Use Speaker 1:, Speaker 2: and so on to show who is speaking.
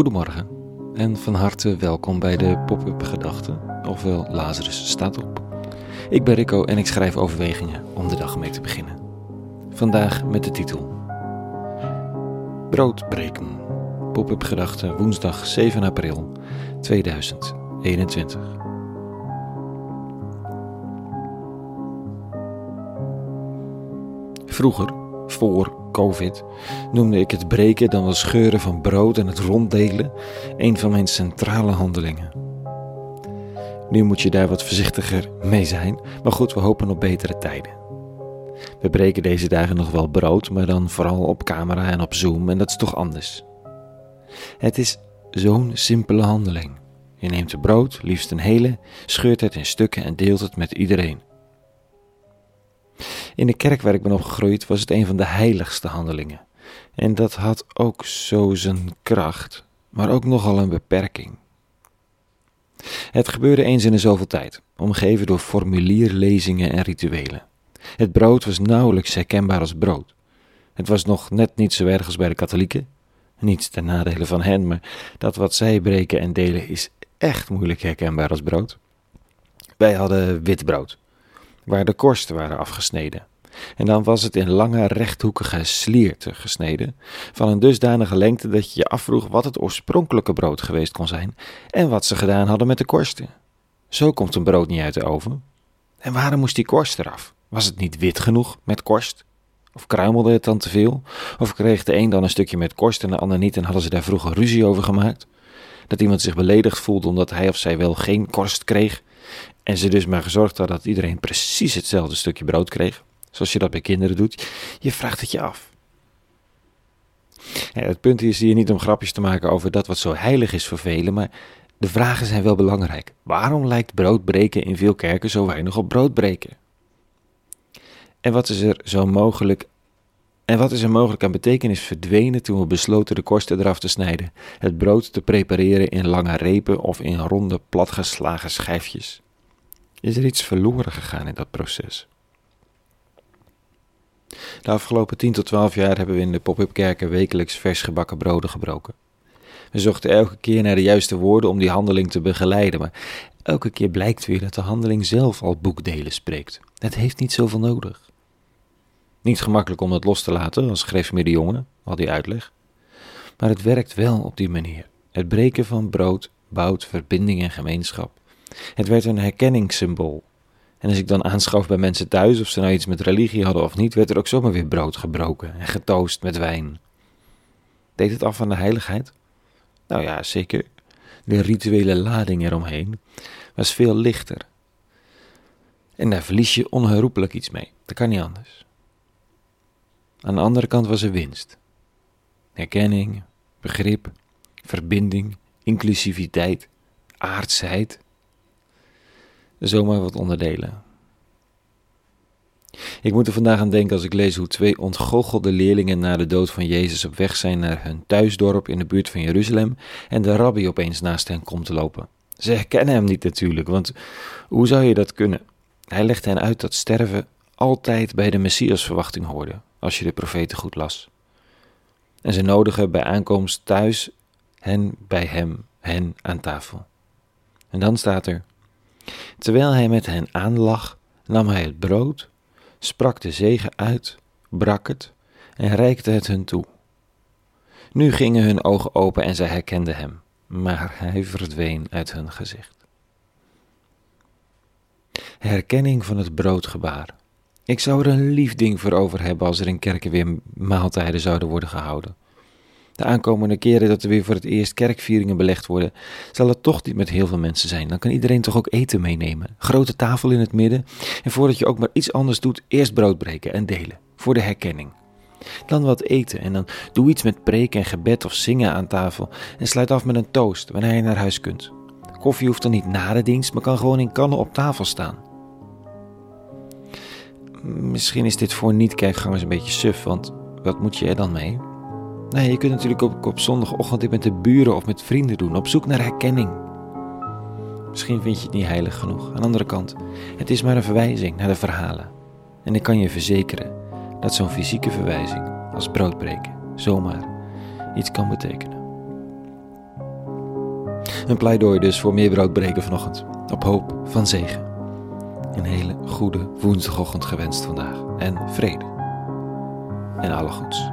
Speaker 1: Goedemorgen en van harte welkom bij de Pop-up Gedachten, ofwel Lazarus staat op. Ik ben Rico en ik schrijf overwegingen om de dag mee te beginnen. Vandaag met de titel Broodbreken. Pop-up Gedachten woensdag 7 april 2021. Vroeger, voor COVID, noemde ik het breken dan wel scheuren van brood en het ronddelen een van mijn centrale handelingen. Nu moet je daar wat voorzichtiger mee zijn, maar goed, we hopen op betere tijden. We breken deze dagen nog wel brood, maar dan vooral op camera en op Zoom en dat is toch anders. Het is zo'n simpele handeling. Je neemt het brood, liefst een hele, scheurt het in stukken en deelt het met iedereen. In de kerk waar ik ben opgegroeid was het een van de heiligste handelingen. En dat had ook zo zijn kracht, maar ook nogal een beperking. Het gebeurde eens in de zoveel tijd, omgeven door formulierlezingen en rituelen. Het brood was nauwelijks herkenbaar als brood. Het was nog net niet zo erg als bij de katholieken. Niets ten nadele van hen, maar dat wat zij breken en delen is echt moeilijk herkenbaar als brood. Wij hadden wit brood, waar de korsten waren afgesneden. En dan was het in lange rechthoekige slierten gesneden, van een dusdanige lengte dat je je afvroeg wat het oorspronkelijke brood geweest kon zijn en wat ze gedaan hadden met de korsten. Zo komt een brood niet uit de oven. En waarom moest die korst eraf? Was het niet wit genoeg met korst? Of kruimelde het dan te veel? Of kreeg de een dan een stukje met korst en de ander niet en hadden ze daar vroeger ruzie over gemaakt? Dat iemand zich beledigd voelde omdat hij of zij wel geen korst kreeg en ze dus maar gezorgd dat iedereen precies hetzelfde stukje brood kreeg? zoals je dat bij kinderen doet. Je vraagt het je af. Het punt is hier niet om grapjes te maken over dat wat zo heilig is voor velen, maar de vragen zijn wel belangrijk. Waarom lijkt broodbreken in veel kerken zo weinig op broodbreken? En wat is er zo mogelijk en wat is er mogelijk aan betekenis verdwenen toen we besloten de korsten eraf te snijden, het brood te prepareren in lange repen of in ronde platgeslagen schijfjes? Is er iets verloren gegaan in dat proces? De afgelopen 10 tot 12 jaar hebben we in de pop-up kerken wekelijks vers gebakken broden gebroken. We zochten elke keer naar de juiste woorden om die handeling te begeleiden, maar elke keer blijkt weer dat de handeling zelf al boekdelen spreekt. Het heeft niet zoveel nodig. Niet gemakkelijk om het los te laten, als schreef me de jongen, al die uitleg. Maar het werkt wel op die manier. Het breken van brood bouwt verbinding en gemeenschap. Het werd een herkenningssymbool en als ik dan aanschoof bij mensen thuis of ze nou iets met religie hadden of niet, werd er ook zomaar weer brood gebroken en getoost met wijn. Deed het af van de heiligheid? Nou ja, zeker. De rituele lading eromheen was veel lichter. En daar verlies je onherroepelijk iets mee. Dat kan niet anders. Aan de andere kant was er winst. Herkenning, begrip, verbinding, inclusiviteit, aardsheid zomaar wat onderdelen. Ik moet er vandaag aan denken als ik lees hoe twee ontgoochelde leerlingen na de dood van Jezus op weg zijn naar hun thuisdorp in de buurt van Jeruzalem en de rabbi opeens naast hen komt lopen. Ze herkennen hem niet natuurlijk, want hoe zou je dat kunnen? Hij legt hen uit dat sterven altijd bij de Messiasverwachting hoorde, als je de profeten goed las. En ze nodigen bij aankomst thuis hen bij hem, hen aan tafel. En dan staat er: Terwijl hij met hen aanlag, nam hij het brood, sprak de zegen uit, brak het en reikte het hun toe. Nu gingen hun ogen open en zij herkenden hem, maar hij verdween uit hun gezicht. Herkenning van het broodgebaar. Ik zou er een lief ding voor over hebben als er in kerken weer maaltijden zouden worden gehouden. De aankomende keren dat er weer voor het eerst kerkvieringen belegd worden, zal het toch niet met heel veel mensen zijn. Dan kan iedereen toch ook eten meenemen. Grote tafel in het midden. En voordat je ook maar iets anders doet, eerst brood breken en delen. Voor de herkenning. Dan wat eten en dan doe iets met preken en gebed of zingen aan tafel. En sluit af met een toast wanneer je naar huis kunt. Koffie hoeft dan niet na de dienst, maar kan gewoon in kannen op tafel staan. Misschien is dit voor niet-kerkgangers een beetje suf, want wat moet je er dan mee? Nee, je kunt natuurlijk ook op zondagochtend dit met de buren of met vrienden doen, op zoek naar herkenning. Misschien vind je het niet heilig genoeg. Aan de andere kant, het is maar een verwijzing naar de verhalen. En ik kan je verzekeren dat zo'n fysieke verwijzing als broodbreken zomaar iets kan betekenen. Een pleidooi dus voor meer brood breken vanochtend. Op hoop van zegen. Een hele goede woensdagochtend gewenst vandaag. En vrede. En alle goeds.